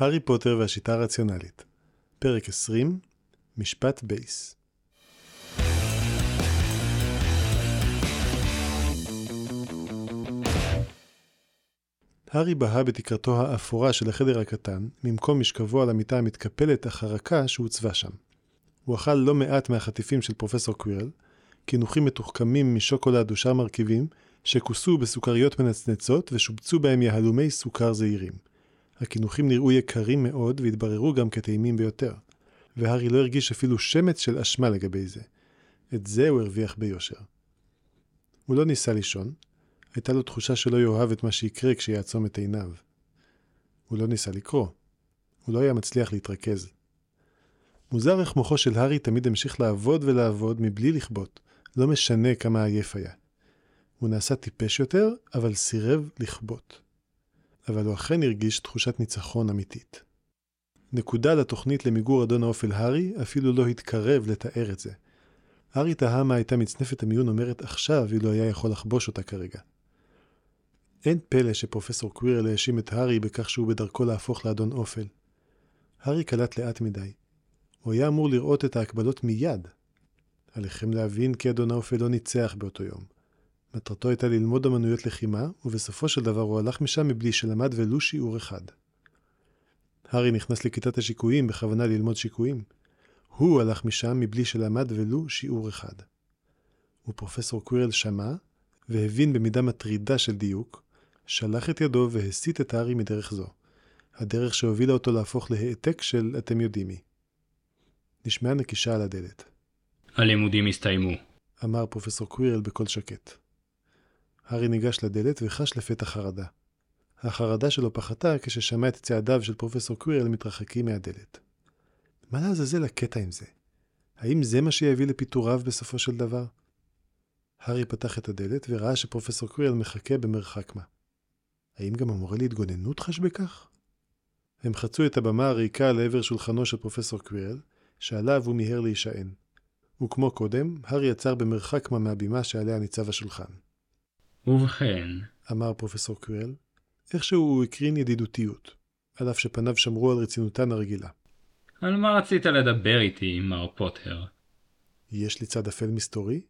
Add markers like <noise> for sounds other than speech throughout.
הארי פוטר והשיטה הרציונלית פרק 20 משפט בייס הארי בהה בתקרתו האפורה של החדר הקטן, ממקום משכבו על המיטה המתקפלת אך הרכה שהוצבה שם. הוא אכל לא מעט מהחטיפים של פרופסור קווירל, קינוחים מתוחכמים משוקולד ושאר מרכיבים, שכוסו בסוכריות מנצנצות ושובצו בהם יהלומי סוכר זעירים. הקינוחים נראו יקרים מאוד והתבררו גם כטעימים ביותר, והארי לא הרגיש אפילו שמץ של אשמה לגבי זה. את זה הוא הרוויח ביושר. הוא לא ניסה לישון, הייתה לו תחושה שלא יאהב את מה שיקרה כשיעצום את עיניו. הוא לא ניסה לקרוא. הוא לא היה מצליח להתרכז. מוזר איך מוחו של הארי תמיד המשיך לעבוד ולעבוד מבלי לכבות, לא משנה כמה עייף היה. הוא נעשה טיפש יותר, אבל סירב לכבות. אבל הוא אכן הרגיש תחושת ניצחון אמיתית. נקודה לתוכנית למיגור אדון האופל הארי אפילו לא התקרב לתאר את זה. הארי תהה מה הייתה מצנפת המיון אומרת עכשיו אילו היה יכול לחבוש אותה כרגע. אין פלא שפרופסור קווירל האשים את הארי בכך שהוא בדרכו להפוך לאדון אופל. הארי קלט לאט מדי. הוא היה אמור לראות את ההקבלות מיד. עליכם להבין כי אדון האופל לא ניצח באותו יום. מטרתו הייתה ללמוד אמנויות לחימה, ובסופו של דבר הוא הלך משם מבלי שלמד ולו שיעור אחד. הארי נכנס לכיתת השיקויים בכוונה ללמוד שיקויים. הוא הלך משם מבלי שלמד ולו שיעור אחד. ופרופסור קווירל שמע, והבין במידה מטרידה של דיוק, שלח את ידו והסיט את הארי מדרך זו. הדרך שהובילה אותו להפוך להעתק של אתם יודעים מי. נשמעה נקישה על הדלת. הלימודים הסתיימו. אמר פרופסור קווירל בקול שקט. הארי ניגש לדלת וחש לפתע חרדה. החרדה שלו פחתה כששמע את צעדיו של פרופסור קווירל מתרחקים מהדלת. מה לעזאזל הקטע עם זה? האם זה מה שיביא לפיטוריו בסופו של דבר? הארי פתח את הדלת וראה שפרופסור קווירל מחכה במרחק מה. האם גם המורה להתגוננות חש בכך? הם חצו את הבמה הריקה לעבר שולחנו של פרופסור קווירל, שעליו הוא מיהר להישען. וכמו קודם, הארי עצר במרחק מה מהבימה שעליה ניצב השולחן. ובכן, אמר פרופסור קווירל, איכשהו הוא הקרין ידידותיות, על אף שפניו שמרו על רצינותן הרגילה. על מה רצית לדבר איתי, מר פוטר? יש לי צד אפל מסתורי?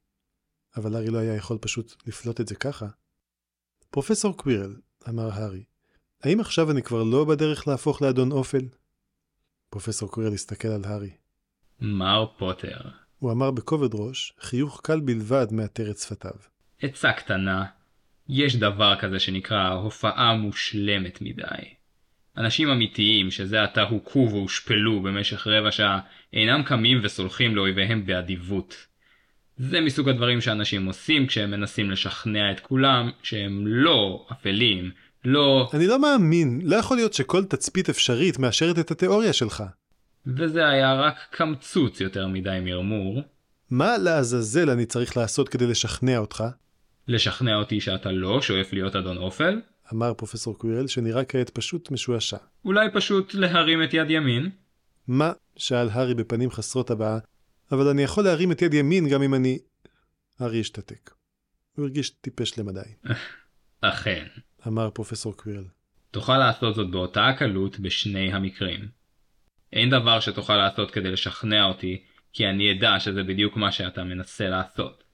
אבל הארי לא היה יכול פשוט לפלוט את זה ככה. פרופסור קווירל, אמר הארי, האם עכשיו אני כבר לא בדרך להפוך לאדון אופל? פרופסור קווירל הסתכל על הארי. מר פוטר, הוא אמר בכובד ראש, חיוך קל בלבד מעטר את שפתיו. עצה קטנה, יש דבר כזה שנקרא הופעה מושלמת מדי. אנשים אמיתיים שזה עתה הוכו והושפלו במשך רבע שעה אינם קמים וסולחים לאויביהם באדיבות. זה מסוג הדברים שאנשים עושים כשהם מנסים לשכנע את כולם שהם לא אפלים, לא... אני לא מאמין, לא יכול להיות שכל תצפית אפשרית מאשרת את התיאוריה שלך. וזה היה רק קמצוץ יותר מדי מרמור. מה לעזאזל אני צריך לעשות כדי לשכנע אותך? לשכנע אותי שאתה לא שואף להיות אדון אופל? אמר פרופסור קווירל שנראה כעת פשוט משועשע. אולי פשוט להרים את יד ימין? מה? שאל הארי בפנים חסרות הבעה. אבל אני יכול להרים את יד ימין גם אם אני... הארי השתתק. הוא הרגיש טיפש למדי. <laughs> אכן. אמר פרופסור קווירל. תוכל לעשות זאת באותה הקלות בשני המקרים. אין דבר שתוכל לעשות כדי לשכנע אותי, כי אני אדע שזה בדיוק מה שאתה מנסה לעשות.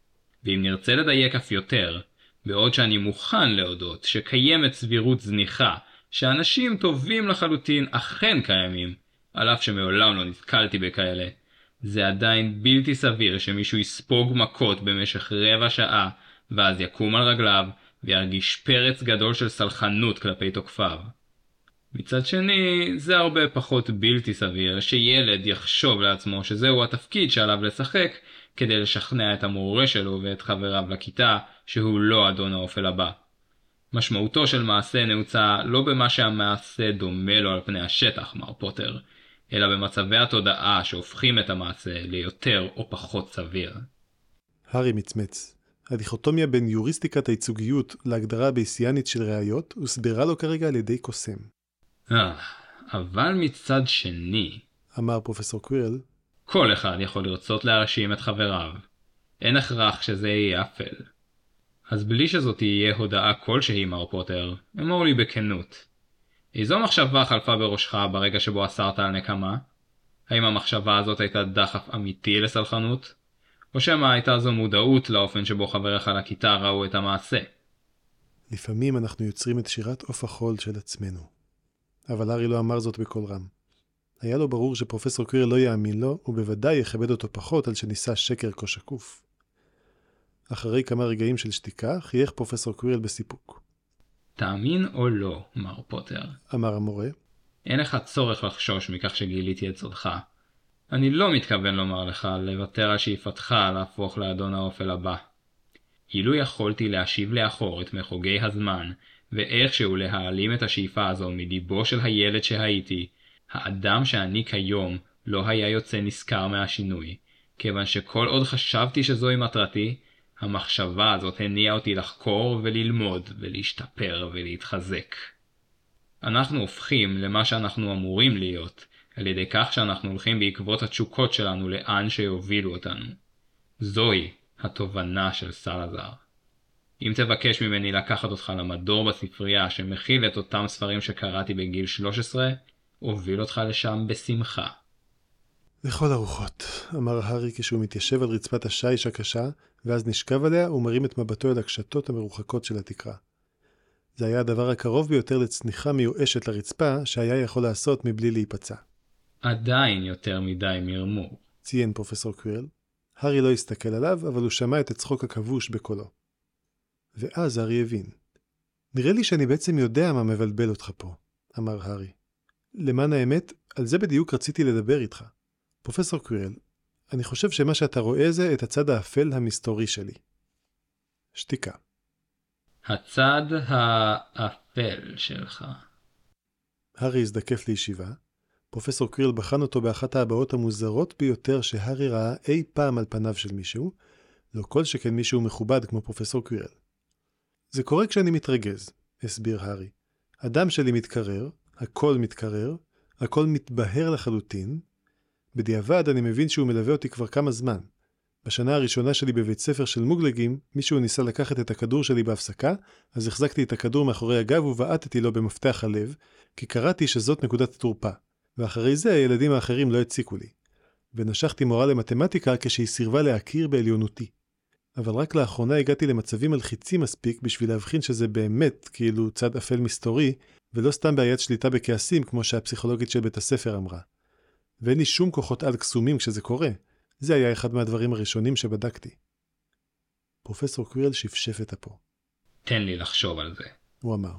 ואם נרצה לדייק אף יותר, בעוד שאני מוכן להודות שקיימת סבירות זניחה שאנשים טובים לחלוטין אכן קיימים, על אף שמעולם לא נתקלתי בכאלה, זה עדיין בלתי סביר שמישהו יספוג מכות במשך רבע שעה, ואז יקום על רגליו, וירגיש פרץ גדול של סלחנות כלפי תוקפיו. מצד שני, זה הרבה פחות בלתי סביר שילד יחשוב לעצמו שזהו התפקיד שעליו לשחק כדי לשכנע את המורה שלו ואת חבריו לכיתה שהוא לא אדון האופל הבא. משמעותו של מעשה נעוצה לא במה שהמעשה דומה לו על פני השטח, מר פוטר, אלא במצבי התודעה שהופכים את המעשה ליותר או פחות סביר. הארי מצמץ. הדיכוטומיה בין יוריסטיקת הייצוגיות להגדרה בייסיאנית של ראיות הוסברה לו כרגע על ידי קוסם. אה, אבל מצד שני, אמר פרופסור קווירל, כל אחד יכול לרצות להרשים את חבריו. אין הכרח שזה יהיה אפל. אז בלי שזאת תהיה הודעה כלשהי, מר פוטר, אמור לי בכנות. איזו מחשבה חלפה בראשך ברגע שבו אסרת על נקמה? האם המחשבה הזאת הייתה דחף אמיתי לסלחנות? או שמא הייתה זו מודעות לאופן שבו חבריך לכיתה ראו את המעשה? לפעמים אנחנו יוצרים את שירת עוף החול של עצמנו. אבל הארי לא אמר זאת בקול רם. היה לו ברור שפרופסור קוויר לא יאמין לו, ובוודאי יכבד אותו פחות על שנישא שקר כה שקוף. אחרי כמה רגעים של שתיקה, חייך פרופסור קווירל בסיפוק. תאמין או לא, מר פוטר. אמר המורה. אין לך צורך לחשוש מכך שגיליתי את סודך. אני לא מתכוון לומר לך לוותר על שאיפתך להפוך לאדון האופל הבא. אילו יכולתי להשיב לאחור את מחוגי הזמן, ואיכשהו להעלים את השאיפה הזו מליבו של הילד שהייתי, האדם שאני כיום לא היה יוצא נשכר מהשינוי, כיוון שכל עוד חשבתי שזוהי מטרתי, המחשבה הזאת הניעה אותי לחקור וללמוד ולהשתפר ולהתחזק. אנחנו הופכים למה שאנחנו אמורים להיות, על ידי כך שאנחנו הולכים בעקבות התשוקות שלנו לאן שיובילו אותנו. זוהי התובנה של סלאזר. אם תבקש ממני לקחת אותך למדור בספרייה שמכיל את אותם ספרים שקראתי בגיל 13, אוביל אותך לשם בשמחה. לכל הרוחות, אמר הארי כשהוא מתיישב על רצפת השיש הקשה, ואז נשכב עליה ומרים את מבטו אל הקשתות המרוחקות של התקרה. זה היה הדבר הקרוב ביותר לצניחה מיואשת לרצפה שהיה יכול לעשות מבלי להיפצע. עדיין יותר מדי מרמור. ציין פרופסור קווירל. הארי לא הסתכל עליו, אבל הוא שמע את הצחוק הכבוש בקולו. ואז הארי הבין. נראה לי שאני בעצם יודע מה מבלבל אותך פה, אמר הארי. למען האמת, על זה בדיוק רציתי לדבר איתך. פרופסור קווירל, אני חושב שמה שאתה רואה זה את הצד האפל המסתורי שלי. שתיקה. הצד האפל שלך. הארי הזדקף לישיבה. פרופסור קווירל בחן אותו באחת ההבעות המוזרות ביותר שהארי ראה אי פעם על פניו של מישהו, לא כל שכן מישהו מכובד כמו פרופסור קווירל. זה קורה כשאני מתרגז, הסביר הארי. הדם שלי מתקרר, הכל מתקרר, הכל מתבהר לחלוטין. בדיעבד אני מבין שהוא מלווה אותי כבר כמה זמן. בשנה הראשונה שלי בבית ספר של מוגלגים, מישהו ניסה לקחת את הכדור שלי בהפסקה, אז החזקתי את הכדור מאחורי הגב ובעטתי לו במפתח הלב, כי קראתי שזאת נקודת התורפה, ואחרי זה הילדים האחרים לא הציקו לי. ונשכתי מורה למתמטיקה כשהיא סירבה להכיר בעליונותי. אבל רק לאחרונה הגעתי למצבים מלחיצים מספיק בשביל להבחין שזה באמת כאילו צד אפל מסתורי, ולא סתם בעיית שליטה בכעסים כמו שהפסיכולוגית של בית הספר אמרה. ואין לי שום כוחות על קסומים כשזה קורה. זה היה אחד מהדברים הראשונים שבדקתי. פרופסור קווירל שפשף את אפו. תן לי לחשוב על זה. הוא אמר.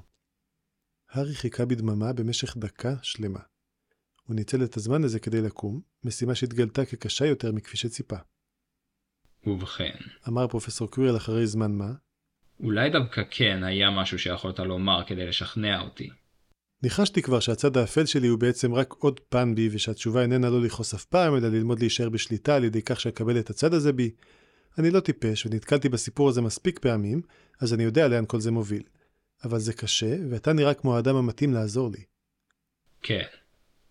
הארי חיכה בדממה במשך דקה שלמה. הוא ניצל את הזמן הזה כדי לקום, משימה שהתגלתה כקשה יותר מכפי שציפה. ובכן. אמר פרופסור קווירל אחרי זמן מה. אולי דווקא כן היה משהו שיכולת לומר כדי לשכנע אותי. ניחשתי כבר שהצד האפל שלי הוא בעצם רק עוד פן בי, ושהתשובה איננה לא לכעוס אף פעם, אלא ללמוד להישאר בשליטה על ידי כך שאקבל את הצד הזה בי. אני לא טיפש, ונתקלתי בסיפור הזה מספיק פעמים, אז אני יודע לאן כל זה מוביל. אבל זה קשה, ואתה נראה כמו האדם המתאים לעזור לי. כן,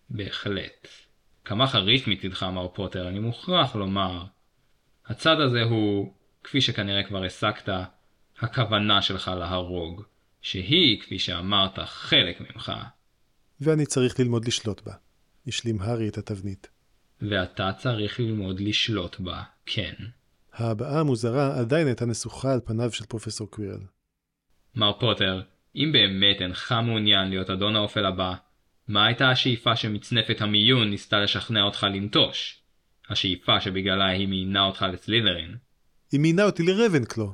בהחלט. כמה חריף מצדך, מר פוטר, אני מוכרח לומר. הצד הזה הוא, כפי שכנראה כבר הסקת, הכוונה שלך להרוג. שהיא, כפי שאמרת, חלק ממך. ואני צריך ללמוד לשלוט בה. השלים הארי את התבנית. ואתה צריך ללמוד לשלוט בה, כן. ההבעה המוזרה עדיין הייתה נסוכה על פניו של פרופסור קווירל. מר פוטר, אם באמת אינך מעוניין להיות אדון האופל הבא, מה הייתה השאיפה שמצנפת המיון ניסתה לשכנע אותך לנטוש? השאיפה שבגללה היא מיינה אותך לסלידרין. היא מיינה אותי לרבנקלו.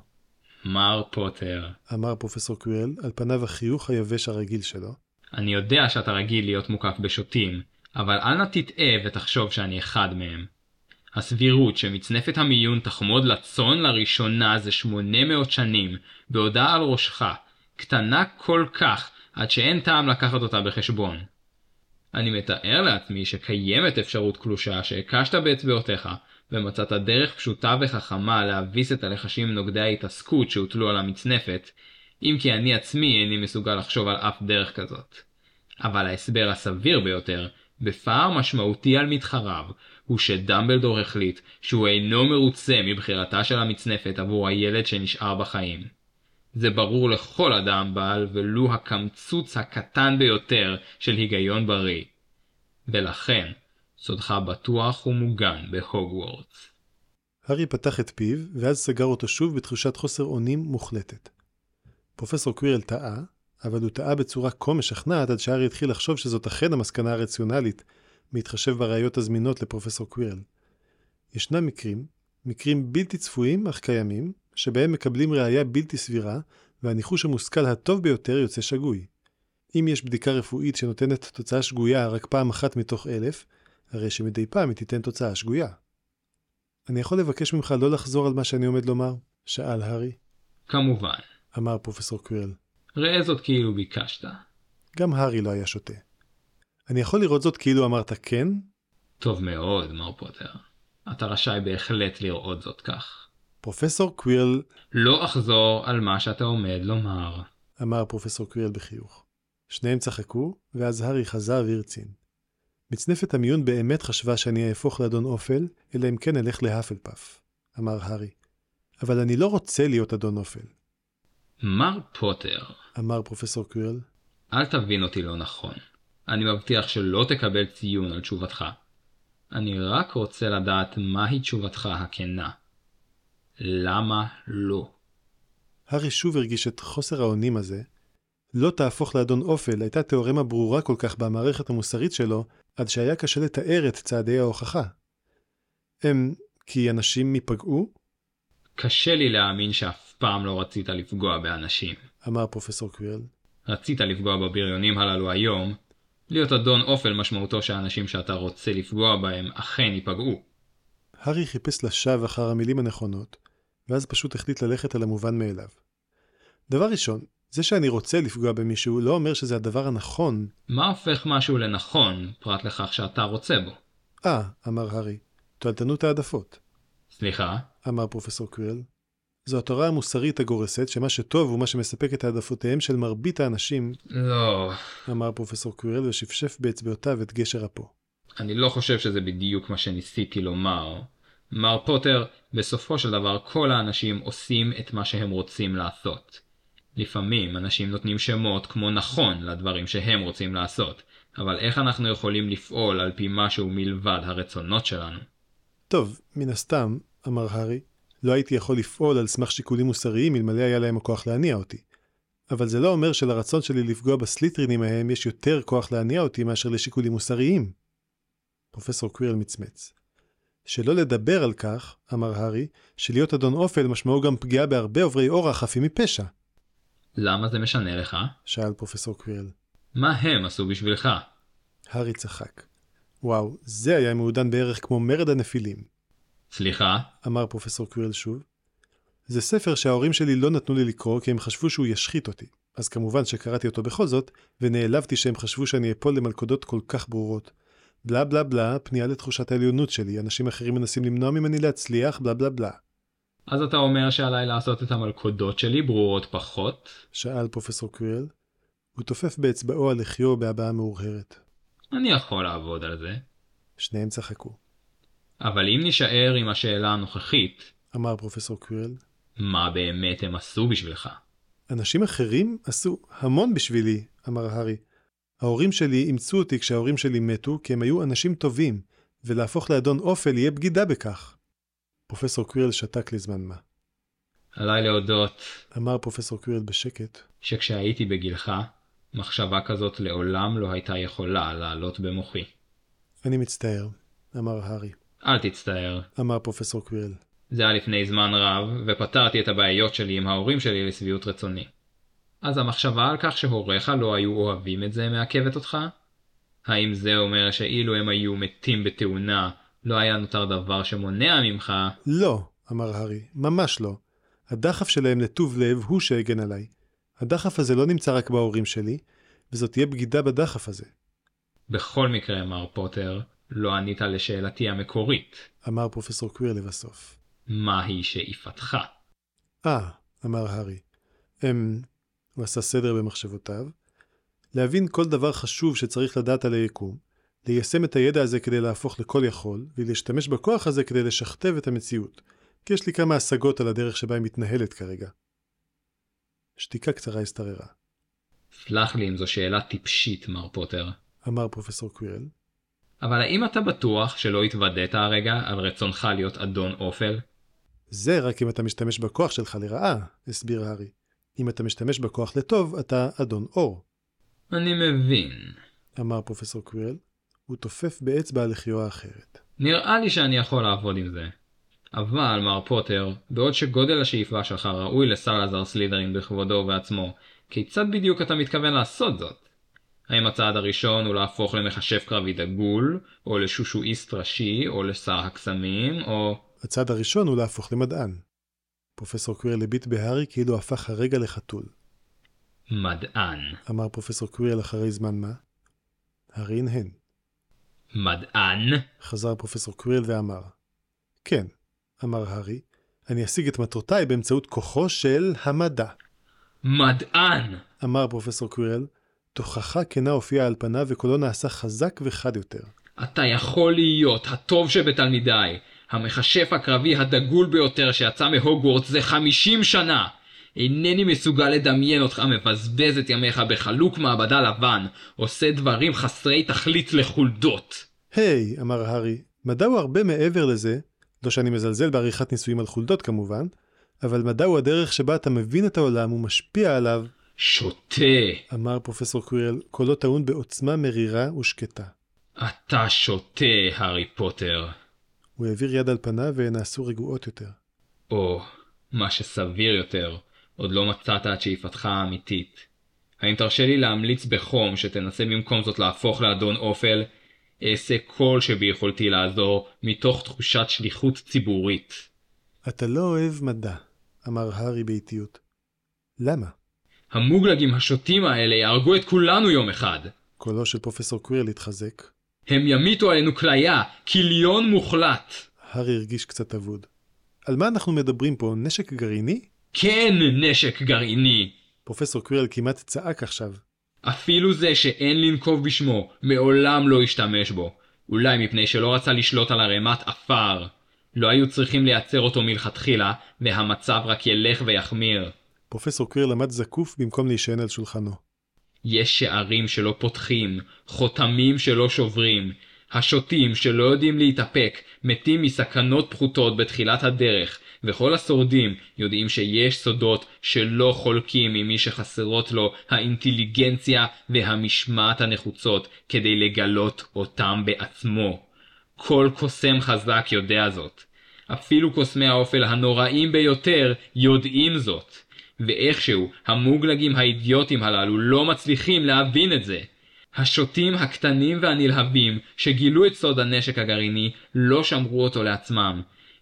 מר פוטר, אמר פרופסור קווירל, על פניו החיוך היבש הרגיל שלו. אני יודע שאתה רגיל להיות מוקף בשוטים, אבל אל נא תטעה ותחשוב שאני אחד מהם. הסבירות שמצנפת המיון תחמוד לצאן לראשונה זה 800 שנים, בעודה על ראשך, קטנה כל כך, עד שאין טעם לקחת אותה בחשבון. אני מתאר לעצמי שקיימת אפשרות קלושה שהקשת באצבעותיך, ומצאת דרך פשוטה וחכמה להביס את הלחשים נוגדי ההתעסקות שהוטלו על המצנפת, אם כי אני עצמי איני מסוגל לחשוב על אף דרך כזאת. אבל ההסבר הסביר ביותר, בפער משמעותי על מתחריו, הוא שדמבלדור החליט שהוא אינו מרוצה מבחירתה של המצנפת עבור הילד שנשאר בחיים. זה ברור לכל אדם בעל ולו הקמצוץ הקטן ביותר של היגיון בריא. ולכן, סודך בטוח ומוגן בהוגוורטס. הארי פתח את פיו, ואז סגר אותו שוב בתחושת חוסר אונים מוחלטת. פרופסור קווירל טעה, אבל הוא טעה בצורה כה משכנעת עד שהארי התחיל לחשוב שזאת אכן המסקנה הרציונלית, בהתחשב בראיות הזמינות לפרופסור קווירל. ישנם מקרים, מקרים בלתי צפויים אך קיימים, שבהם מקבלים ראייה בלתי סבירה, והניחוש המושכל הטוב ביותר יוצא שגוי. אם יש בדיקה רפואית שנותנת תוצאה שגויה רק פעם אחת מתוך אלף, הרי שמדי פעם היא תיתן תוצאה שגויה. אני יכול לבקש ממך לא לחזור על מה שאני עומד לומר? שאל הארי. כמובן. אמר פרופסור קווירל. ראה זאת כאילו ביקשת. גם הארי לא היה שותה. אני יכול לראות זאת כאילו אמרת כן? טוב מאוד, מר פוטר. אתה רשאי בהחלט לראות זאת כך. פרופסור קווירל... לא אחזור על מה שאתה עומד לומר. אמר פרופסור קווירל בחיוך. שניהם צחקו, ואז הארי חזר והרצין. מצנפת המיון באמת חשבה שאני אהפוך לאדון אופל, אלא אם כן אלך להאפלפף, אמר הארי. אבל אני לא רוצה להיות אדון אופל. מר פוטר, אמר פרופסור קווירל, אל תבין אותי לא נכון. אני מבטיח שלא תקבל ציון על תשובתך. אני רק רוצה לדעת מהי תשובתך הכנה. למה לא? הארי שוב הרגיש את חוסר האונים הזה. לא תהפוך לאדון אופל הייתה תאורמה ברורה כל כך במערכת המוסרית שלו, עד שהיה קשה לתאר את צעדי ההוכחה. הם כי אנשים ייפגעו? קשה לי להאמין שאף פעם לא רצית לפגוע באנשים. אמר פרופסור קווירל. רצית לפגוע בבריונים הללו היום, להיות אדון אופל משמעותו שהאנשים שאתה רוצה לפגוע בהם אכן ייפגעו. הארי חיפש לשווא אחר המילים הנכונות, ואז פשוט החליט ללכת על המובן מאליו. דבר ראשון, זה שאני רוצה לפגוע במישהו לא אומר שזה הדבר הנכון. מה הופך משהו לנכון, פרט לכך שאתה רוצה בו? אה, אמר הארי, תועלתנות העדפות. סליחה? אמר פרופסור קווירל. זו התורה המוסרית הגורסת שמה שטוב הוא מה שמספק את העדפותיהם של מרבית האנשים, לא, אמר פרופסור קווירל ושפשף באצבעותיו את גשר אפו. אני לא חושב שזה בדיוק מה שניסיתי לומר. מר פוטר, בסופו של דבר כל האנשים עושים את מה שהם רוצים לעשות. לפעמים אנשים נותנים שמות כמו נכון לדברים שהם רוצים לעשות, אבל איך אנחנו יכולים לפעול על פי משהו מלבד הרצונות שלנו? טוב, מן הסתם, אמר הארי, לא הייתי יכול לפעול על סמך שיקולים מוסריים אלמלא היה להם הכוח להניע אותי. אבל זה לא אומר שלרצון שלי לפגוע בסליטרינים ההם יש יותר כוח להניע אותי מאשר לשיקולים מוסריים. פרופסור קווירל מצמץ. שלא לדבר על כך, אמר הארי, שלהיות אדון אופל משמעו גם פגיעה בהרבה עוברי אורח חפים מפשע, למה זה משנה לך? שאל פרופסור קווירל. מה הם עשו בשבילך? הארי צחק. וואו, זה היה מעודן בערך כמו מרד הנפילים, סליחה? אמר פרופסור קווירל שוב. זה ספר שההורים שלי לא נתנו לי לקרוא כי הם חשבו שהוא ישחית אותי. אז כמובן שקראתי אותו בכל זאת, ונעלבתי שהם חשבו שאני אפול למלכודות כל כך ברורות. בלה בלה בלה, פנייה לתחושת העליונות שלי, אנשים אחרים מנסים למנוע ממני להצליח, בלה בלה בלה. אז אתה אומר שעליי לעשות את המלכודות שלי ברורות פחות? שאל פרופסור קווירל. הוא תופף באצבעו על לחיו בהבעה מאורהרת. אני יכול לעבוד על זה. שניהם צחקו. אבל אם נישאר עם השאלה הנוכחית, אמר פרופסור קווירל. מה באמת הם עשו בשבילך? אנשים אחרים עשו המון בשבילי, אמר הארי. ההורים שלי אימצו אותי כשההורים שלי מתו כי הם היו אנשים טובים, ולהפוך לאדון אופל יהיה בגידה בכך. פרופסור קווירל שתק לזמן מה. עליי להודות אמר פרופסור קווירל בשקט. שכשהייתי בגילך, מחשבה כזאת לעולם לא הייתה יכולה לעלות במוחי. אני מצטער, אמר הארי. אל תצטער, אמר פרופסור קווירל. זה היה לפני זמן רב, ופתרתי את הבעיות שלי עם ההורים שלי לשביעות רצוני. אז המחשבה על כך שהוריך לא היו אוהבים את זה מעכבת אותך? האם זה אומר שאילו הם היו מתים בתאונה, לא היה נותר דבר שמונע ממך? לא, אמר הארי, ממש לא. הדחף שלהם לטוב לב הוא שהגן עליי. הדחף הזה לא נמצא רק בהורים שלי, וזאת תהיה בגידה בדחף הזה, בכל מקרה, מר פוטר, לא ענית לשאלתי המקורית. אמר פרופסור קווירל לבסוף. מהי שאיפתך? אה, אמר הארי. אמ... הוא עשה סדר במחשבותיו. להבין כל דבר חשוב שצריך לדעת על היקום, ליישם את הידע הזה כדי להפוך לכל יכול, ולהשתמש בכוח הזה כדי לשכתב את המציאות. כי יש לי כמה השגות על הדרך שבה היא מתנהלת כרגע. שתיקה קצרה השתררה. סלח לי אם זו שאלה טיפשית, מר פוטר. אמר פרופסור קווירל. אבל האם אתה בטוח שלא התוודית הרגע על רצונך להיות אדון אופל? זה רק אם אתה משתמש בכוח שלך לרעה, הסביר הארי. אם אתה משתמש בכוח לטוב, אתה אדון אור. אני מבין. אמר פרופסור קווירל. הוא תופף באצבע לחיו האחרת. נראה לי שאני יכול לעבוד עם זה. אבל, מר פוטר, בעוד שגודל השאיפה שלך ראוי לסלאזר סלידרין בכבודו ובעצמו, כיצד בדיוק אתה מתכוון לעשות זאת? האם הצעד הראשון הוא להפוך למחשב קרבי דגול, או לשושואיסט ראשי, או לשר הקסמים, או... הצעד הראשון הוא להפוך למדען. פרופסור קווירל הביט בהארי כאילו הפך הרגע לחתול. מדען. אמר פרופסור קווירל אחרי זמן מה. הארי הנהן. מדען? חזר פרופסור קווירל ואמר. כן, אמר הארי, אני אשיג את מטרותיי באמצעות כוחו של המדע. מדען! אמר פרופסור קווירל, תוכחה כנה הופיעה על פניו וקולו נעשה חזק וחד יותר. אתה יכול להיות הטוב שבתלמידיי, המכשף הקרבי הדגול ביותר שיצא מהוגוורטס זה 50 שנה! אינני מסוגל לדמיין אותך מבזבז את ימיך בחלוק מעבדה לבן, עושה דברים חסרי תכלית לחולדות. היי, hey, אמר הארי, מדע הוא הרבה מעבר לזה, לא שאני מזלזל בעריכת ניסויים על חולדות כמובן, אבל מדע הוא הדרך שבה אתה מבין את העולם ומשפיע עליו. שוטה! אמר פרופסור קווירל, קולו טעון בעוצמה מרירה ושקטה. אתה שוטה, הארי פוטר. הוא העביר יד על פניו והן נעשו רגועות יותר. או, מה שסביר יותר, עוד לא מצאת את שאיפתך האמיתית. האם תרשה לי להמליץ בחום שתנסה במקום זאת להפוך לאדון אופל? אעשה כל שביכולתי לעזור, מתוך תחושת שליחות ציבורית. אתה לא אוהב מדע, אמר הארי באיטיות. למה? המוגלגים השוטים האלה יהרגו את כולנו יום אחד. קולו של פרופסור קווירל התחזק. הם ימיתו עלינו כליה, כיליון מוחלט. הארי הרגיש קצת אבוד. על מה אנחנו מדברים פה, נשק גרעיני? כן, נשק גרעיני. פרופסור קווירל כמעט צעק עכשיו. אפילו זה שאין לנקוב בשמו, מעולם לא השתמש בו. אולי מפני שלא רצה לשלוט על ערימת עפר. לא היו צריכים לייצר אותו מלכתחילה, והמצב רק ילך ויחמיר. פרופסור קווירל עמד זקוף במקום להישען על שולחנו. יש שערים שלא פותחים, חותמים שלא שוברים. השוטים שלא יודעים להתאפק, מתים מסכנות פחותות בתחילת הדרך, וכל השורדים יודעים שיש סודות שלא חולקים ממי שחסרות לו האינטליגנציה והמשמעת הנחוצות כדי לגלות אותם בעצמו. כל קוסם חזק יודע זאת. אפילו קוסמי האופל הנוראים ביותר יודעים זאת. ואיכשהו המוגלגים האידיוטים הללו לא מצליחים להבין את זה. השוטים הקטנים והנלהבים שגילו את סוד הנשק הגרעיני לא שמרו אותו לעצמם.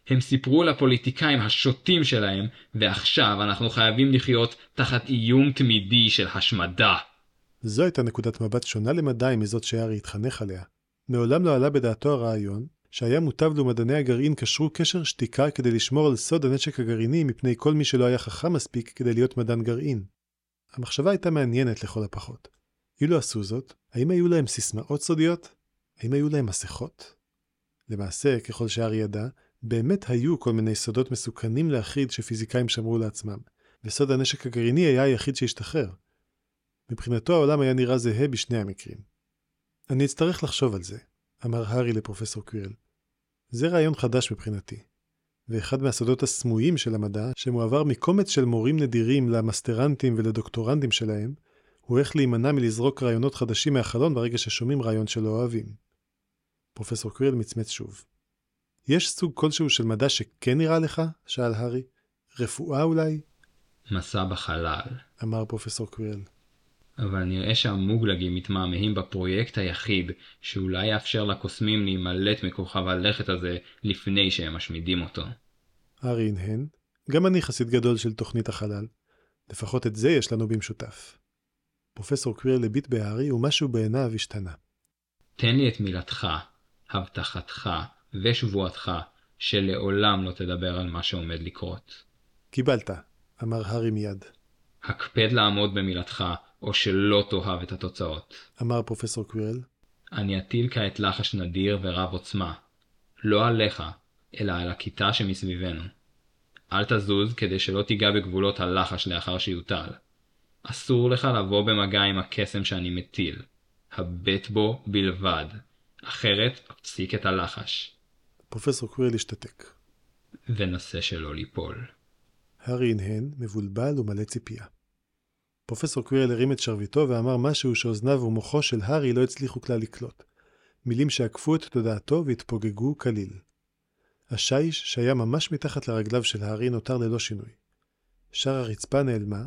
הם סיפרו לפוליטיקאים השוטים שלהם, ועכשיו אנחנו חייבים לחיות תחת איום תמידי של השמדה. זו הייתה נקודת מבט שונה למדי מזאת שהארי התחנך עליה. מעולם לא עלה בדעתו הרעיון שהיה מוטב לו מדעני הגרעין קשרו קשר שתיקה כדי לשמור על סוד הנשק הגרעיני מפני כל מי שלא היה חכם מספיק כדי להיות מדען גרעין. המחשבה הייתה מעניינת לכל הפחות. אילו עשו זאת, האם היו להם סיסמאות סודיות? האם היו להם מסכות? למעשה, ככל שארי ידע, באמת היו כל מיני סודות מסוכנים להחיד שפיזיקאים שמרו לעצמם, וסוד הנשק הגרעיני היה היחיד שהשתחרר. מבחינתו העולם היה נראה זהה בשני המקרים. אני אצטרך לחשוב על זה, אמר הארי לפרופסור קווירל. זה רעיון חדש מבחינתי, ואחד מהסודות הסמויים של המדע, שמועבר מקומץ של מורים נדירים למסטרנטים ולדוקטורנטים שלהם, הוא איך להימנע מלזרוק רעיונות חדשים מהחלון ברגע ששומעים רעיון שלא אוהבים. פרופסור קווירל מצמץ שוב. יש סוג כלשהו של מדע שכן נראה לך? שאל הארי. רפואה אולי? מסע בחלל. אמר פרופסור קווירל. אבל נראה שהמוגלגים מתמהמהים בפרויקט היחיד שאולי יאפשר לקוסמים להימלט מכוכב הלכת הזה לפני שהם משמידים אותו. הארי הנהן, גם אני חסיד גדול של תוכנית החלל. לפחות את זה יש לנו במשותף. פרופסור קווירל הביט בהארי ומשהו בעיניו השתנה. תן לי את מילתך, הבטחתך ושבועתך שלעולם לא תדבר על מה שעומד לקרות. קיבלת, אמר הארי מיד. הקפד לעמוד במילתך או שלא תאהב את התוצאות. אמר פרופסור קווירל. אני אטיל כעת לחש נדיר ורב עוצמה. לא עליך, אלא על הכיתה שמסביבנו. אל תזוז כדי שלא תיגע בגבולות הלחש לאחר שיוטל. אסור לך לבוא במגע עם הקסם שאני מטיל. הבט בו בלבד, אחרת אפסיק את הלחש. פרופסור קווירל השתתק. ונסה שלא ליפול. הארי הנהן, מבולבל ומלא ציפייה. פרופסור קווירל הרים את שרביטו ואמר משהו שאוזניו ומוחו של הארי לא הצליחו כלל לקלוט. מילים שעקפו את תודעתו והתפוגגו כליל. השיש, שהיה ממש מתחת לרגליו של הארי, נותר ללא שינוי. שאר הרצפה נעלמה,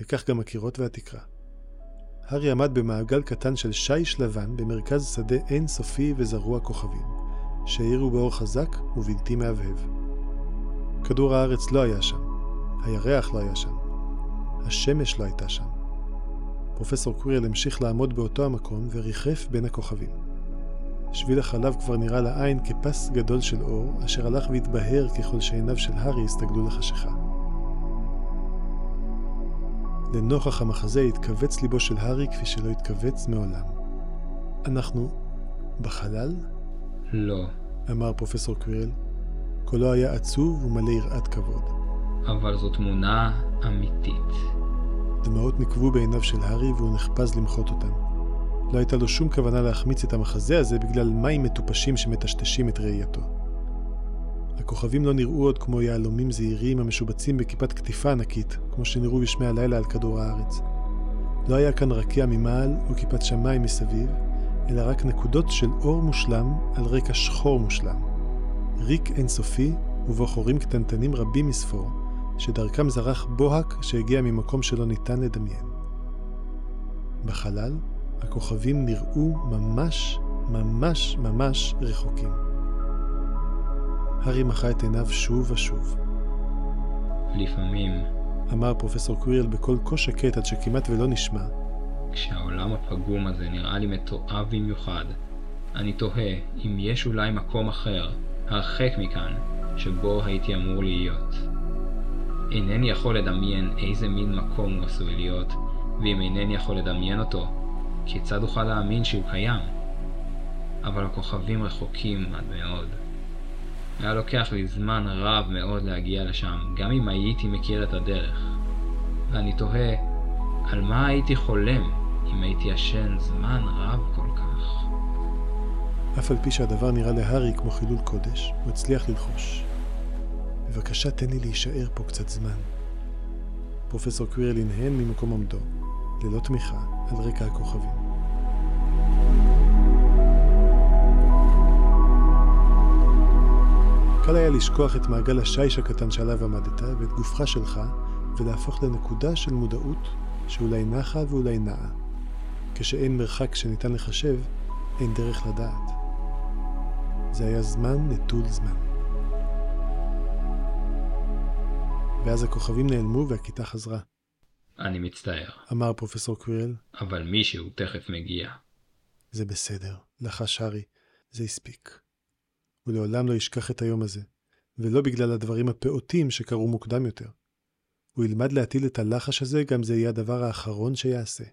וכך גם הקירות והתקרה. הארי עמד במעגל קטן של שיש לבן במרכז שדה אין סופי וזרוע כוכבים, שהאירו באור חזק ובלתי מהבהב. כדור הארץ לא היה שם, הירח לא היה שם, השמש לא הייתה שם. פרופסור קווירל המשיך לעמוד באותו המקום וריחף בין הכוכבים. שביל החלב כבר נראה לעין כפס גדול של אור, אשר הלך והתבהר ככל שעיניו של הארי הסתגלו לחשיכה. לנוכח המחזה התכווץ ליבו של הארי כפי שלא התכווץ מעולם. אנחנו בחלל? לא, אמר פרופסור קווירל. קולו היה עצוב ומלא יראת כבוד. אבל זו תמונה אמיתית. דמעות נקבו בעיניו של הארי והוא נחפז למחות אותן. לא הייתה לו שום כוונה להחמיץ את המחזה הזה בגלל מים מטופשים שמטשטשים את ראייתו. הכוכבים לא נראו עוד כמו יהלומים זעירים המשובצים בכיפת קטיפה ענקית, כמו שנראו בשמי הלילה על כדור הארץ. לא היה כאן רקיע ממעל וכיפת שמיים מסביב, אלא רק נקודות של אור מושלם על רקע שחור מושלם. ריק אינסופי ובו חורים קטנטנים רבים מספור, שדרכם זרח בוהק שהגיע ממקום שלא ניתן לדמיין. בחלל, הכוכבים נראו ממש, ממש, ממש רחוקים. הארי מחה את עיניו שוב ושוב. לפעמים, אמר פרופסור קווירל בקול כה שקט עד שכמעט ולא נשמע, כשהעולם הפגום הזה נראה לי מתועב במיוחד, אני תוהה אם יש אולי מקום אחר, הרחק מכאן, שבו הייתי אמור להיות. אינני יכול לדמיין איזה מין מקום הוא עשוי להיות, ואם אינני יכול לדמיין אותו, כיצד אוכל להאמין שהוא קיים? אבל הכוכבים רחוקים עד מאוד. היה לוקח לי זמן רב מאוד להגיע לשם, גם אם הייתי מכיר את הדרך. ואני תוהה, על מה הייתי חולם אם הייתי ישן זמן רב כל כך? אף על פי שהדבר נראה להארי כמו חילול קודש, הוא הצליח ללחוש. בבקשה תן לי להישאר פה קצת זמן. פרופסור קווירל הנהן ממקום עמדו, ללא תמיכה, על רקע הכוכבים. קל היה לשכוח את מעגל השיש הקטן שעליו עמדת ואת גופך שלך, ולהפוך לנקודה של מודעות שאולי נחה ואולי נעה. כשאין מרחק שניתן לחשב, אין דרך לדעת. זה היה זמן נטול זמן. ואז הכוכבים נעלמו והכיתה חזרה. אני מצטער, אמר פרופסור קווירל, אבל מישהו תכף מגיע. זה בסדר, לחש הארי, זה הספיק. הוא לעולם לא ישכח את היום הזה, ולא בגלל הדברים הפעוטים שקרו מוקדם יותר. הוא ילמד להטיל את הלחש הזה, גם זה יהיה הדבר האחרון שיעשה.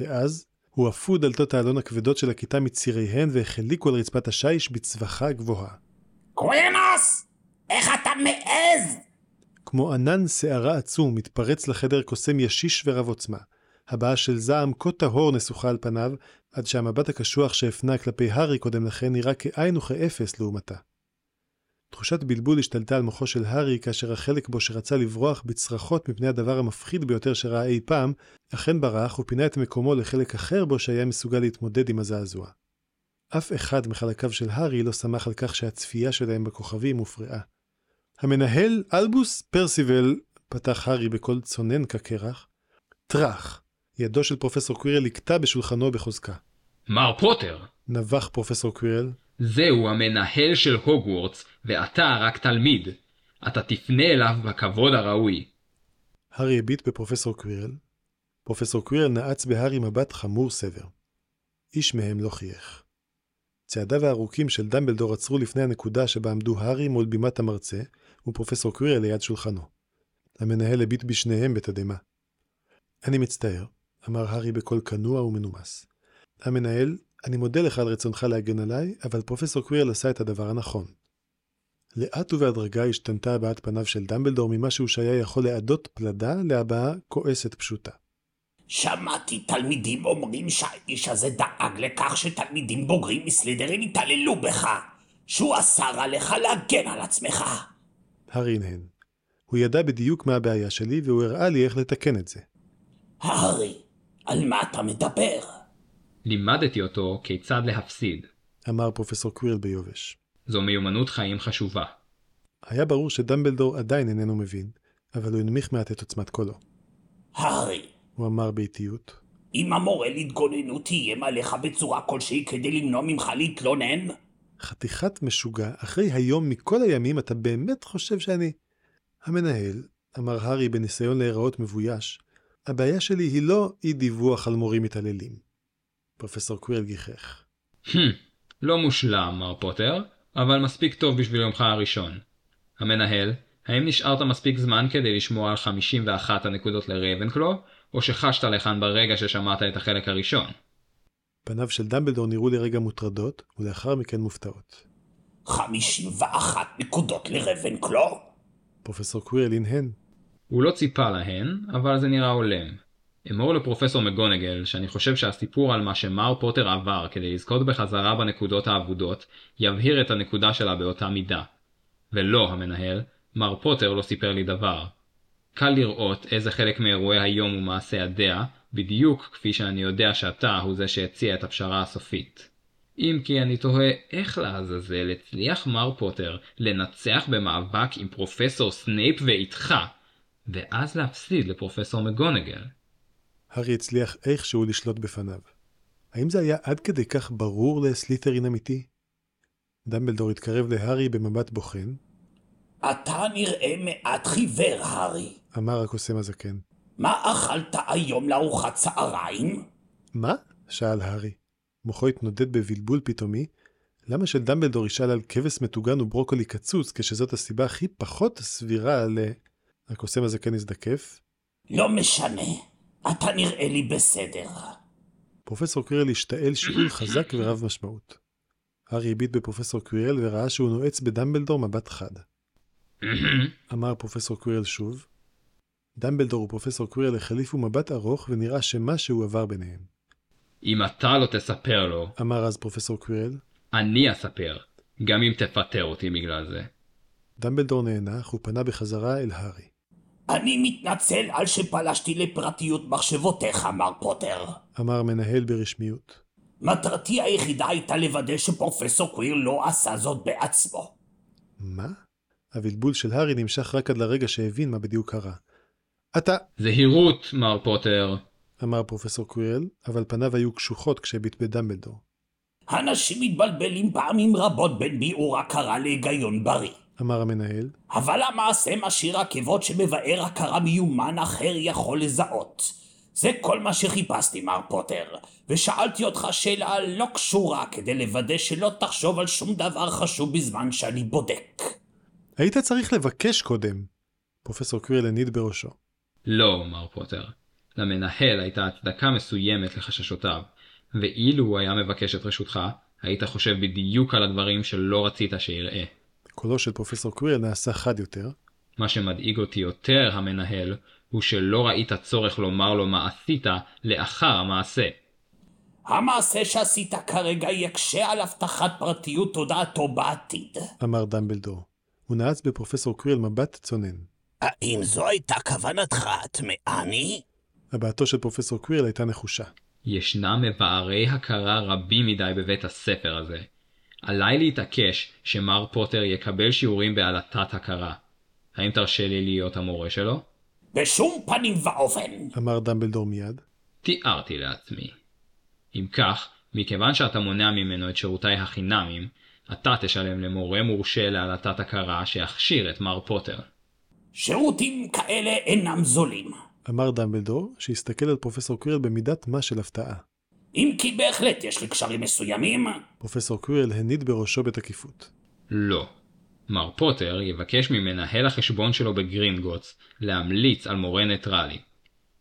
ואז, הועפו דלתות האלון הכבדות של הכיתה מציריהן והחליקו על רצפת השיש בצווחה גבוהה. קווינוס! איך אתה מעז? כמו ענן שערה עצום מתפרץ לחדר קוסם ישיש ורב עוצמה. הבעה של זעם כה טהור נסוכה על פניו, עד שהמבט הקשוח שהפנה כלפי הארי קודם לכן נראה כאין וכאפס לעומתה. תחושת בלבול השתלטה על מוחו של הארי כאשר החלק בו שרצה לברוח בצרחות מפני הדבר המפחיד ביותר שראה אי פעם, אכן ברח ופינה את מקומו לחלק אחר בו שהיה מסוגל להתמודד עם הזעזוע. אף אחד מחלקיו של הארי לא שמח על כך שהצפייה שלהם בכוכבים הופרעה. המנהל אלבוס פרסיבל, פתח הארי בקול צונן כקרח, טראח. ידו של פרופסור קווירל לקטע בשולחנו בחוזקה. מר פוטר! נבח פרופסור קווירל, זהו המנהל של הוגוורטס, ואתה רק תלמיד. אתה תפנה אליו בכבוד הראוי. הארי הביט בפרופסור קווירל. פרופסור קווירל נעץ בהארי מבט חמור סבר. איש מהם לא חייך. צעדיו הארוכים של דמבלדור עצרו לפני הנקודה שבה עמדו הארי מול בימת המרצה, ופרופסור קווירל ליד שולחנו. המנהל הביט בשניהם בתדהמה. אני מצטער, אמר הארי בקול כנוע ומנומס. המנהל, אני מודה לך על רצונך להגן עליי, אבל פרופסור קווירל עשה את הדבר הנכון. לאט ובהדרגה השתנתה הבעת פניו של דמבלדור ממשהו שהיה יכול להעדות פלדה להבעה כועסת פשוטה. שמעתי תלמידים אומרים שהאיש הזה דאג לכך שתלמידים בוגרים מסלידרין יתעללו בך, שהוא אסר עליך להגן על עצמך. הארי הנהן. הוא ידע בדיוק מה הבעיה שלי, והוא הראה לי איך לתקן את זה. הארי, על מה אתה מדבר? לימדתי אותו כיצד להפסיד. אמר פרופסור קווירל ביובש. זו מיומנות חיים חשובה. היה ברור שדמבלדור עדיין איננו מבין, אבל הוא הנמיך מעט את עוצמת קולו. הארי, הוא אמר באיטיות. אם המורה להתגוננות איים עליך בצורה כלשהי כדי למנוע ממך להתלונן, חתיכת משוגע, אחרי היום מכל הימים אתה באמת חושב שאני... המנהל, אמר הארי בניסיון להיראות מבויש, הבעיה שלי היא לא אי דיווח על מורים מתעללים. פרופסור קווירל גיחך. Hmm, לא מושלם, מר פוטר, אבל מספיק טוב בשביל יומך הראשון. המנהל, האם נשארת מספיק זמן כדי לשמוע על 51 הנקודות לרייבנקלו, או שחשת לכאן ברגע ששמעת את החלק הראשון? פניו של דמבלדור נראו לרגע מוטרדות, ולאחר מכן מופתעות. 51 נקודות לרבנקלו? פרופסור קווירל הנהן. הוא לא ציפה להן, אבל זה נראה הולם. אמור לפרופסור מגונגל שאני חושב שהסיפור על מה שמר פוטר עבר כדי לזכות בחזרה בנקודות האבודות, יבהיר את הנקודה שלה באותה מידה. ולא, המנהל, מר פוטר לא סיפר לי דבר. קל לראות איזה חלק מאירועי היום הוא מעשה הדעה, בדיוק כפי שאני יודע שאתה הוא זה שהציע את הפשרה הסופית. אם כי אני תוהה איך לעזאזל הצליח מר פוטר לנצח במאבק עם פרופסור סנייפ ואיתך, ואז להפסיד לפרופסור מגונגל. הארי הצליח איכשהו לשלוט בפניו. האם זה היה עד כדי כך ברור לסלית'רין אמיתי? דמבלדור התקרב להארי במבט בוחן, אתה נראה מעט חיוור, הארי. אמר הקוסם הזקן. מה אכלת היום לארוחת צהריים? מה? שאל הארי. מוחו התנודד בבלבול פתאומי. למה שדמבלדור ישאל על כבש מטוגן וברוקולי קצוץ, כשזאת הסיבה הכי פחות סבירה ל... הקוסם הזקן הזדקף. לא משנה, אתה נראה לי בסדר. פרופסור קווירל השתעל שיעול חזק ורב משמעות. הארי הביט בפרופסור קווירל וראה שהוא נועץ בדמבלדור מבט חד. אמר פרופסור קווירל שוב. דמבלדור ופרופסור קווירל החליפו מבט ארוך ונראה שמשהו עבר ביניהם. אם אתה לא תספר לו, אמר אז פרופסור קווירל. אני אספר, גם אם תפטר אותי בגלל זה. דמבלדור נאנח ופנה בחזרה אל הארי. אני מתנצל על שפלשתי לפרטיות מחשבותיך, מר פוטר. אמר המנהל ברשמיות. מטרתי היחידה הייתה לוודא שפרופסור קוויר לא עשה זאת בעצמו. מה? הבלבול של הארי נמשך רק עד לרגע שהבין מה בדיוק קרה. אתה, זהירות, מר פוטר. אמר פרופסור קווירל, אבל פניו היו קשוחות כשהביט בדמבלדור. אנשים מתבלבלים פעמים רבות בין ביעור הכרה להיגיון בריא. אמר המנהל, אבל המעשה משאיר עקבות שמבאר הכרה מיומן אחר יכול לזהות. זה כל מה שחיפשתי, מר פוטר, ושאלתי אותך שאלה לא קשורה כדי לוודא שלא תחשוב על שום דבר חשוב בזמן שאני בודק. היית צריך לבקש קודם. פרופסור קווירל הניד בראשו. לא, מר פוטר. למנהל הייתה הצדקה מסוימת לחששותיו, ואילו הוא היה מבקש את רשותך, היית חושב בדיוק על הדברים שלא רצית שיראה. קולו של פרופסור קווירל נעשה חד יותר. מה שמדאיג אותי יותר, המנהל, הוא שלא ראית צורך לומר לו מה עשית לאחר המעשה. המעשה שעשית כרגע יקשה על הבטחת פרטיות תודעתו בעתיד. אמר דמבלדור. הוא נעץ בפרופסור קווירל מבט צונן. האם זו הייתה כוונתך, טמאני? הבעתו של פרופסור קווירל הייתה נחושה. ישנם מבערי הכרה רבים מדי בבית הספר הזה. עליי להתעקש שמר פוטר יקבל שיעורים בעלתת הכרה. האם תרשה לי להיות המורה שלו? בשום פנים ואופן. אמר דמבלדור מיד. תיארתי לעצמי. אם כך, מכיוון שאתה מונע ממנו את שירותיי החינמים, אתה תשלם למורה מורשה להלטת הכרה שיכשיר את מר פוטר. שירותים כאלה אינם זולים. אמר דמבלדור, שהסתכל על פרופסור קווירל במידת מה של הפתעה. אם כי בהחלט יש לי קשרים מסוימים. פרופסור קווירל הניד בראשו בתקיפות. לא. מר פוטר יבקש ממנהל החשבון שלו בגרינגוטס להמליץ על מורה ניטרלי.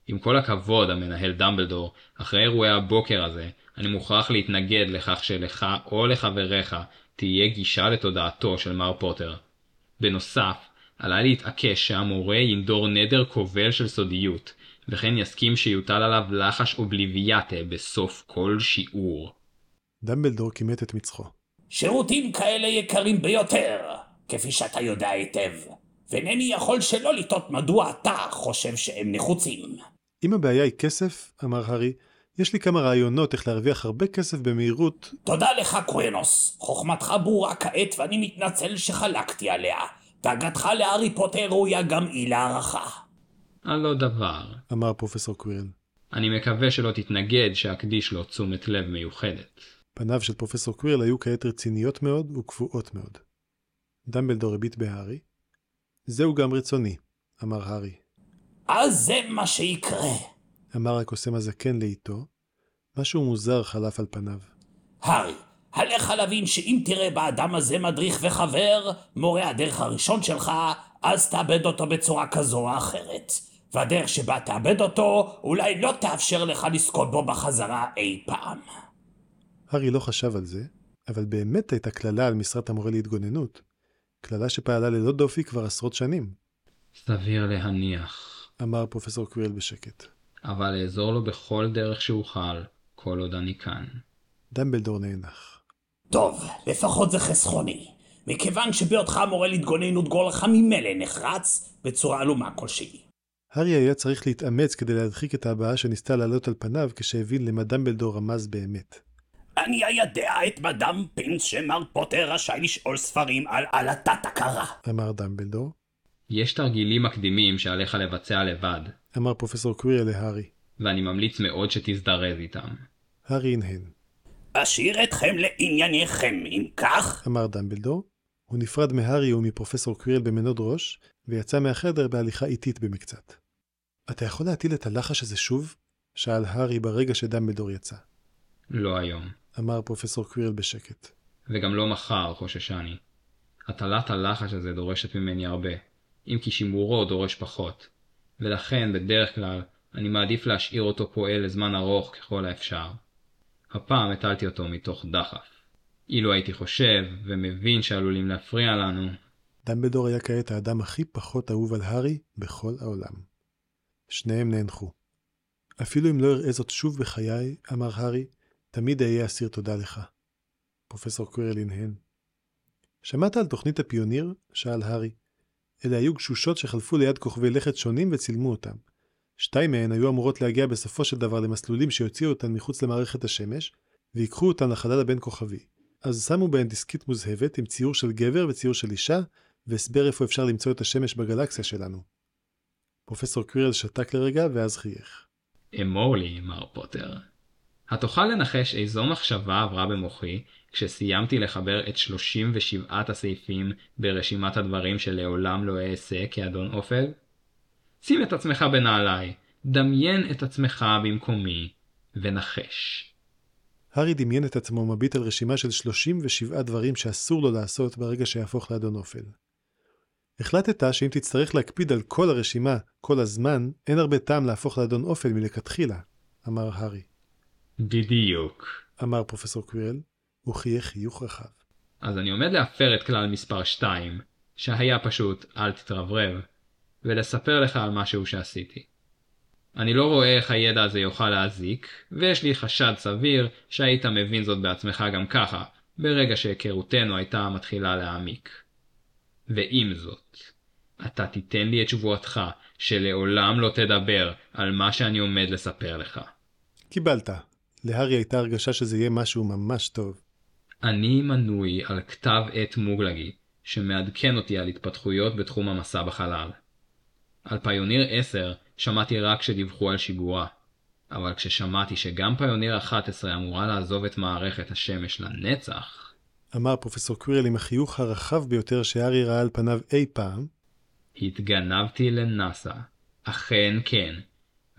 עם כל הכבוד, המנהל דמבלדור, אחרי אירועי הבוקר הזה, אני מוכרח להתנגד לכך שלך או לחבריך תהיה גישה לתודעתו של מר פוטר. בנוסף, עלה להתעקש שהמורה ינדור נדר כובל של סודיות, וכן יסכים שיוטל עליו לחש אובליביאטה בסוף כל שיעור. דמבלדור כימת את מצחו. שירותים כאלה יקרים ביותר, כפי שאתה יודע היטב, ואינני יכול שלא לטעות מדוע אתה חושב שהם נחוצים. אם הבעיה היא כסף, אמר הארי, יש לי כמה רעיונות איך להרוויח הרבה כסף במהירות. תודה לך, קוונוס. חוכמתך ברורה כעת ואני מתנצל שחלקתי עליה. דאגתך להארי פוטר ראויה גם היא להערכה. על לא דבר. אמר פרופסור קווירל. אני מקווה שלא תתנגד שאקדיש לו תשומת לב מיוחדת. פניו של פרופסור קווירל היו כעת רציניות מאוד וקבועות מאוד. דמבלדור הביט בהארי. זהו גם רצוני, אמר הארי. אז זה מה שיקרה. אמר הקוסם הזקן לאיתו. משהו מוזר חלף על פניו. הארי, עליך להבין שאם תראה באדם הזה מדריך וחבר, מורה הדרך הראשון שלך, אז תאבד אותו בצורה כזו או אחרת. והדרך שבה תאבד אותו, אולי לא תאפשר לך לזכות בו בחזרה אי פעם. הארי לא חשב על זה, אבל באמת הייתה קללה על משרת המורה להתגוננות. קללה שפעלה ללא דופי כבר עשרות שנים, סביר להניח. אמר פרופסור קווירל בשקט. אבל אעזור לו בכל דרך שאוכל, כל עוד אני כאן. דמבלדור נאנח. טוב, לפחות זה חסכוני. מכיוון שבהיותך מורה להתגוננות גורלך ממילא נחרץ בצורה עלומה כלשהי. הארי היה צריך להתאמץ כדי להדחיק את ההבעה שניסתה לעלות על פניו כשהבין למה דמבלדור רמז באמת. אני איידע את מדאם פינס שמר פוטר רשאי לשאול ספרים על עלטת הכרה. אמר דמבלדור. יש תרגילים מקדימים שעליך לבצע לבד, אמר פרופסור קווירל להארי. ואני ממליץ מאוד שתזדרז איתם. הארי הנהן. אשאיר אתכם לענייניכם, אם כך, אמר דמבלדור. הוא נפרד מהארי ומפרופסור קווירל במנוד ראש, ויצא מהחדר בהליכה איטית במקצת. אתה יכול להטיל את הלחש הזה שוב? שאל הארי ברגע שדמבלדור יצא. לא היום. אמר פרופסור קווירל בשקט. וגם לא מחר, חוששני. הטלת הלחש הזה דורשת ממני הרבה, אם כי שימורו דורש פחות. ולכן, בדרך כלל, אני מעדיף להשאיר אותו פועל לזמן ארוך ככל האפשר. הפעם הטלתי אותו מתוך דחף. אילו הייתי חושב ומבין שעלולים להפריע לנו, דמבלדור היה כעת האדם הכי פחות אהוב על הארי בכל העולם. שניהם נאנחו. אפילו אם לא אראה זאת שוב בחיי, אמר הארי, תמיד אהיה אסיר תודה לך. פרופסור קווירל הנהן. שמעת על תוכנית הפיוניר? שאל הארי. אלה היו גשושות שחלפו ליד כוכבי לכת שונים וצילמו אותם. שתיים מהן היו אמורות להגיע בסופו של דבר למסלולים שיוציאו אותן מחוץ למערכת השמש, ויקחו אותן לחלל הבין כוכבי. אז שמו בהן דיסקית מוזהבת עם ציור של גבר וציור של אישה, והסבר איפה אפשר למצוא את השמש בגלקסיה שלנו. פרופסור קווירל שתק לרגע ואז חייך. אמור לי, מר פוטר. התוכל לנחש איזו מחשבה עברה במוחי כשסיימתי לחבר את 37 הסעיפים ברשימת הדברים שלעולם לא אעשה כאדון אופל? שים את עצמך בנעליי, דמיין את עצמך במקומי, ונחש. הארי דמיין את עצמו מביט על רשימה של 37 דברים שאסור לו לעשות ברגע שיהפוך לאדון אופל. החלטת שאם תצטרך להקפיד על כל הרשימה כל הזמן, אין הרבה טעם להפוך לאדון אופל מלכתחילה, אמר הארי. בדיוק. אמר פרופסור קווירל, הוא חייך חיוך רחב. אז אני עומד להפר את כלל מספר 2, שהיה פשוט אל תתרברב, ולספר לך על משהו שעשיתי. אני לא רואה איך הידע הזה יוכל להזיק, ויש לי חשד סביר שהיית מבין זאת בעצמך גם ככה, ברגע שהיכרותנו הייתה מתחילה להעמיק. ועם זאת, אתה תיתן לי את שבועתך שלעולם לא תדבר על מה שאני עומד לספר לך. קיבלת. להארי הייתה הרגשה שזה יהיה משהו ממש טוב. אני מנוי על כתב עת מוגלגי, שמעדכן אותי על התפתחויות בתחום המסע בחלל. על פיוניר 10 שמעתי רק שדיווחו על שיגורה, אבל כששמעתי שגם פיוניר 11 אמורה לעזוב את מערכת השמש לנצח, אמר פרופסור קווירל עם החיוך הרחב ביותר שהארי ראה על פניו אי פעם, התגנבתי לנאסא. אכן כן.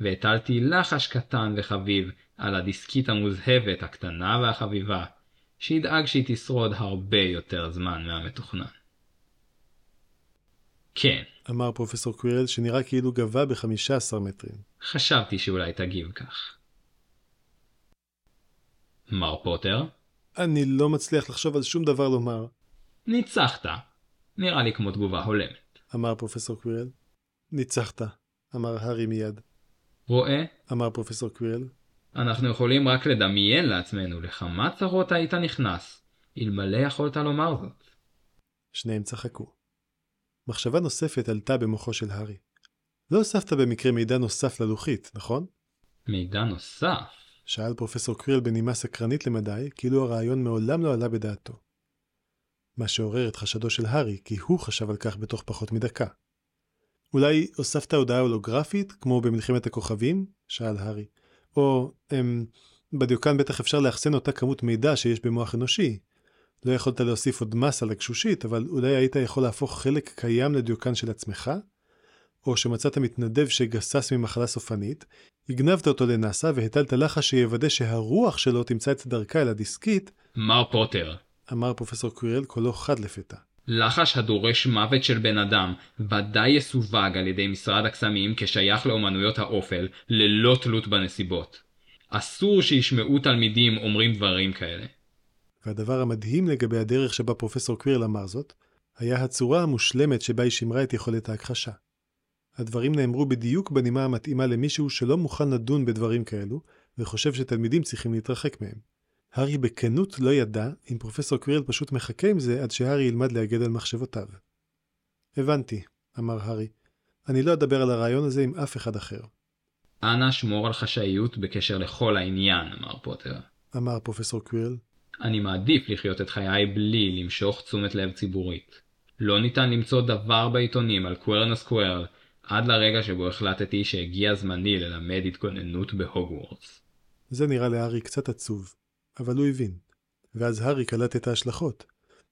והטלתי לחש קטן וחביב על הדיסקית המוזהבת הקטנה והחביבה, שידאג שהיא תשרוד הרבה יותר זמן מהמתוכנן. כן, אמר פרופסור קווירל שנראה כאילו גבה ב-15 מטרים. חשבתי שאולי תגיב כך. מר פוטר, אני לא מצליח לחשוב על שום דבר לומר. ניצחת. נראה לי כמו תגובה הולמת. אמר פרופסור קווירל. ניצחת, אמר הארי מיד. רואה? אמר פרופסור קווירל. אנחנו יכולים רק לדמיין לעצמנו לכמה צרות היית נכנס, אלמלא יכולת לומר זאת. שניהם צחקו. מחשבה נוספת עלתה במוחו של הארי. לא הוספת במקרה מידע נוסף ללוחית, נכון? מידע נוסף? שאל פרופסור קווירל בנימה סקרנית למדי, כאילו הרעיון מעולם לא עלה בדעתו. מה שעורר את חשדו של הארי, כי הוא חשב על כך בתוך פחות מדקה. אולי הוספת הודעה הולוגרפית, כמו במלחמת הכוכבים? שאל הארי. או, אמ, בדיוקן בטח אפשר לאחסן אותה כמות מידע שיש במוח אנושי. לא יכולת להוסיף עוד מסה לגשושית, אבל אולי היית יכול להפוך חלק קיים לדיוקן של עצמך? או שמצאת מתנדב שגסס ממחלה סופנית, הגנבת אותו לנאסא והטלת לחש שיוודא שהרוח שלו תמצא את דרכה אל הדיסקית, מר פוטר, אמר פרופסור קווירל קולו חד לפתע. לחש הדורש מוות של בן אדם ודאי יסווג על ידי משרד הקסמים כשייך לאומנויות האופל ללא תלות בנסיבות. אסור שישמעו תלמידים אומרים דברים כאלה. והדבר המדהים לגבי הדרך שבה פרופסור קווירל אמר זאת, היה הצורה המושלמת שבה היא שימרה את יכולת ההכחשה. הדברים נאמרו בדיוק בנימה המתאימה למישהו שלא מוכן לדון בדברים כאלו, וחושב שתלמידים צריכים להתרחק מהם. הארי בכנות לא ידע אם פרופסור קווירל פשוט מחכה עם זה עד שהארי ילמד להגד על מחשבותיו. הבנתי, אמר הארי. אני לא אדבר על הרעיון הזה עם אף אחד אחר. אנא שמור על חשאיות בקשר לכל העניין, אמר פוטר. אמר פרופסור קווירל. אני מעדיף לחיות את חיי בלי למשוך תשומת לב ציבורית. לא ניתן למצוא דבר בעיתונים על קוורנוס קוורל עד לרגע שבו החלטתי שהגיע זמני ללמד התגוננות בהוגוורטס. זה נראה להארי קצת עצוב, אבל הוא הבין. ואז הארי קלט את ההשלכות.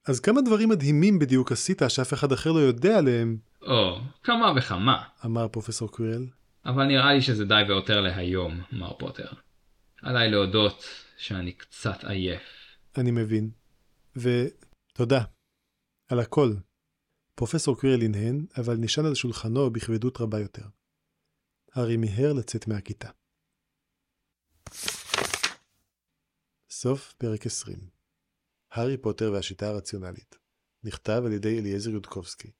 אז כמה דברים מדהימים בדיוק עשית שאף אחד אחר לא יודע עליהם, או, כמה וכמה. אמר פרופסור קווירל. אבל נראה לי שזה די והותר להיום, מר פוטר. עליי להודות שאני קצת עייף. אני מבין. ותודה. על הכל. פרופסור קווירל הנהן, אבל נשען על שולחנו בכבדות רבה יותר. הארי מיהר לצאת מהכיתה. סוף פרק 20 הארי פוטר והשיטה הרציונלית נכתב על ידי אליעזר יודקובסקי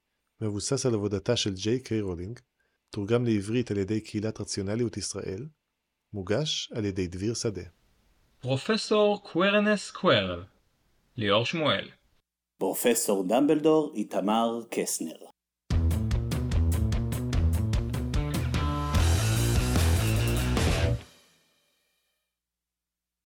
מבוסס על עבודתה של ג'יי קיי רולינג תורגם לעברית על ידי קהילת רציונליות ישראל מוגש על ידי דביר שדה פרופסור קוורנס קוורל ליאור שמואל. פרופסור דמבלדור איתמר קסנר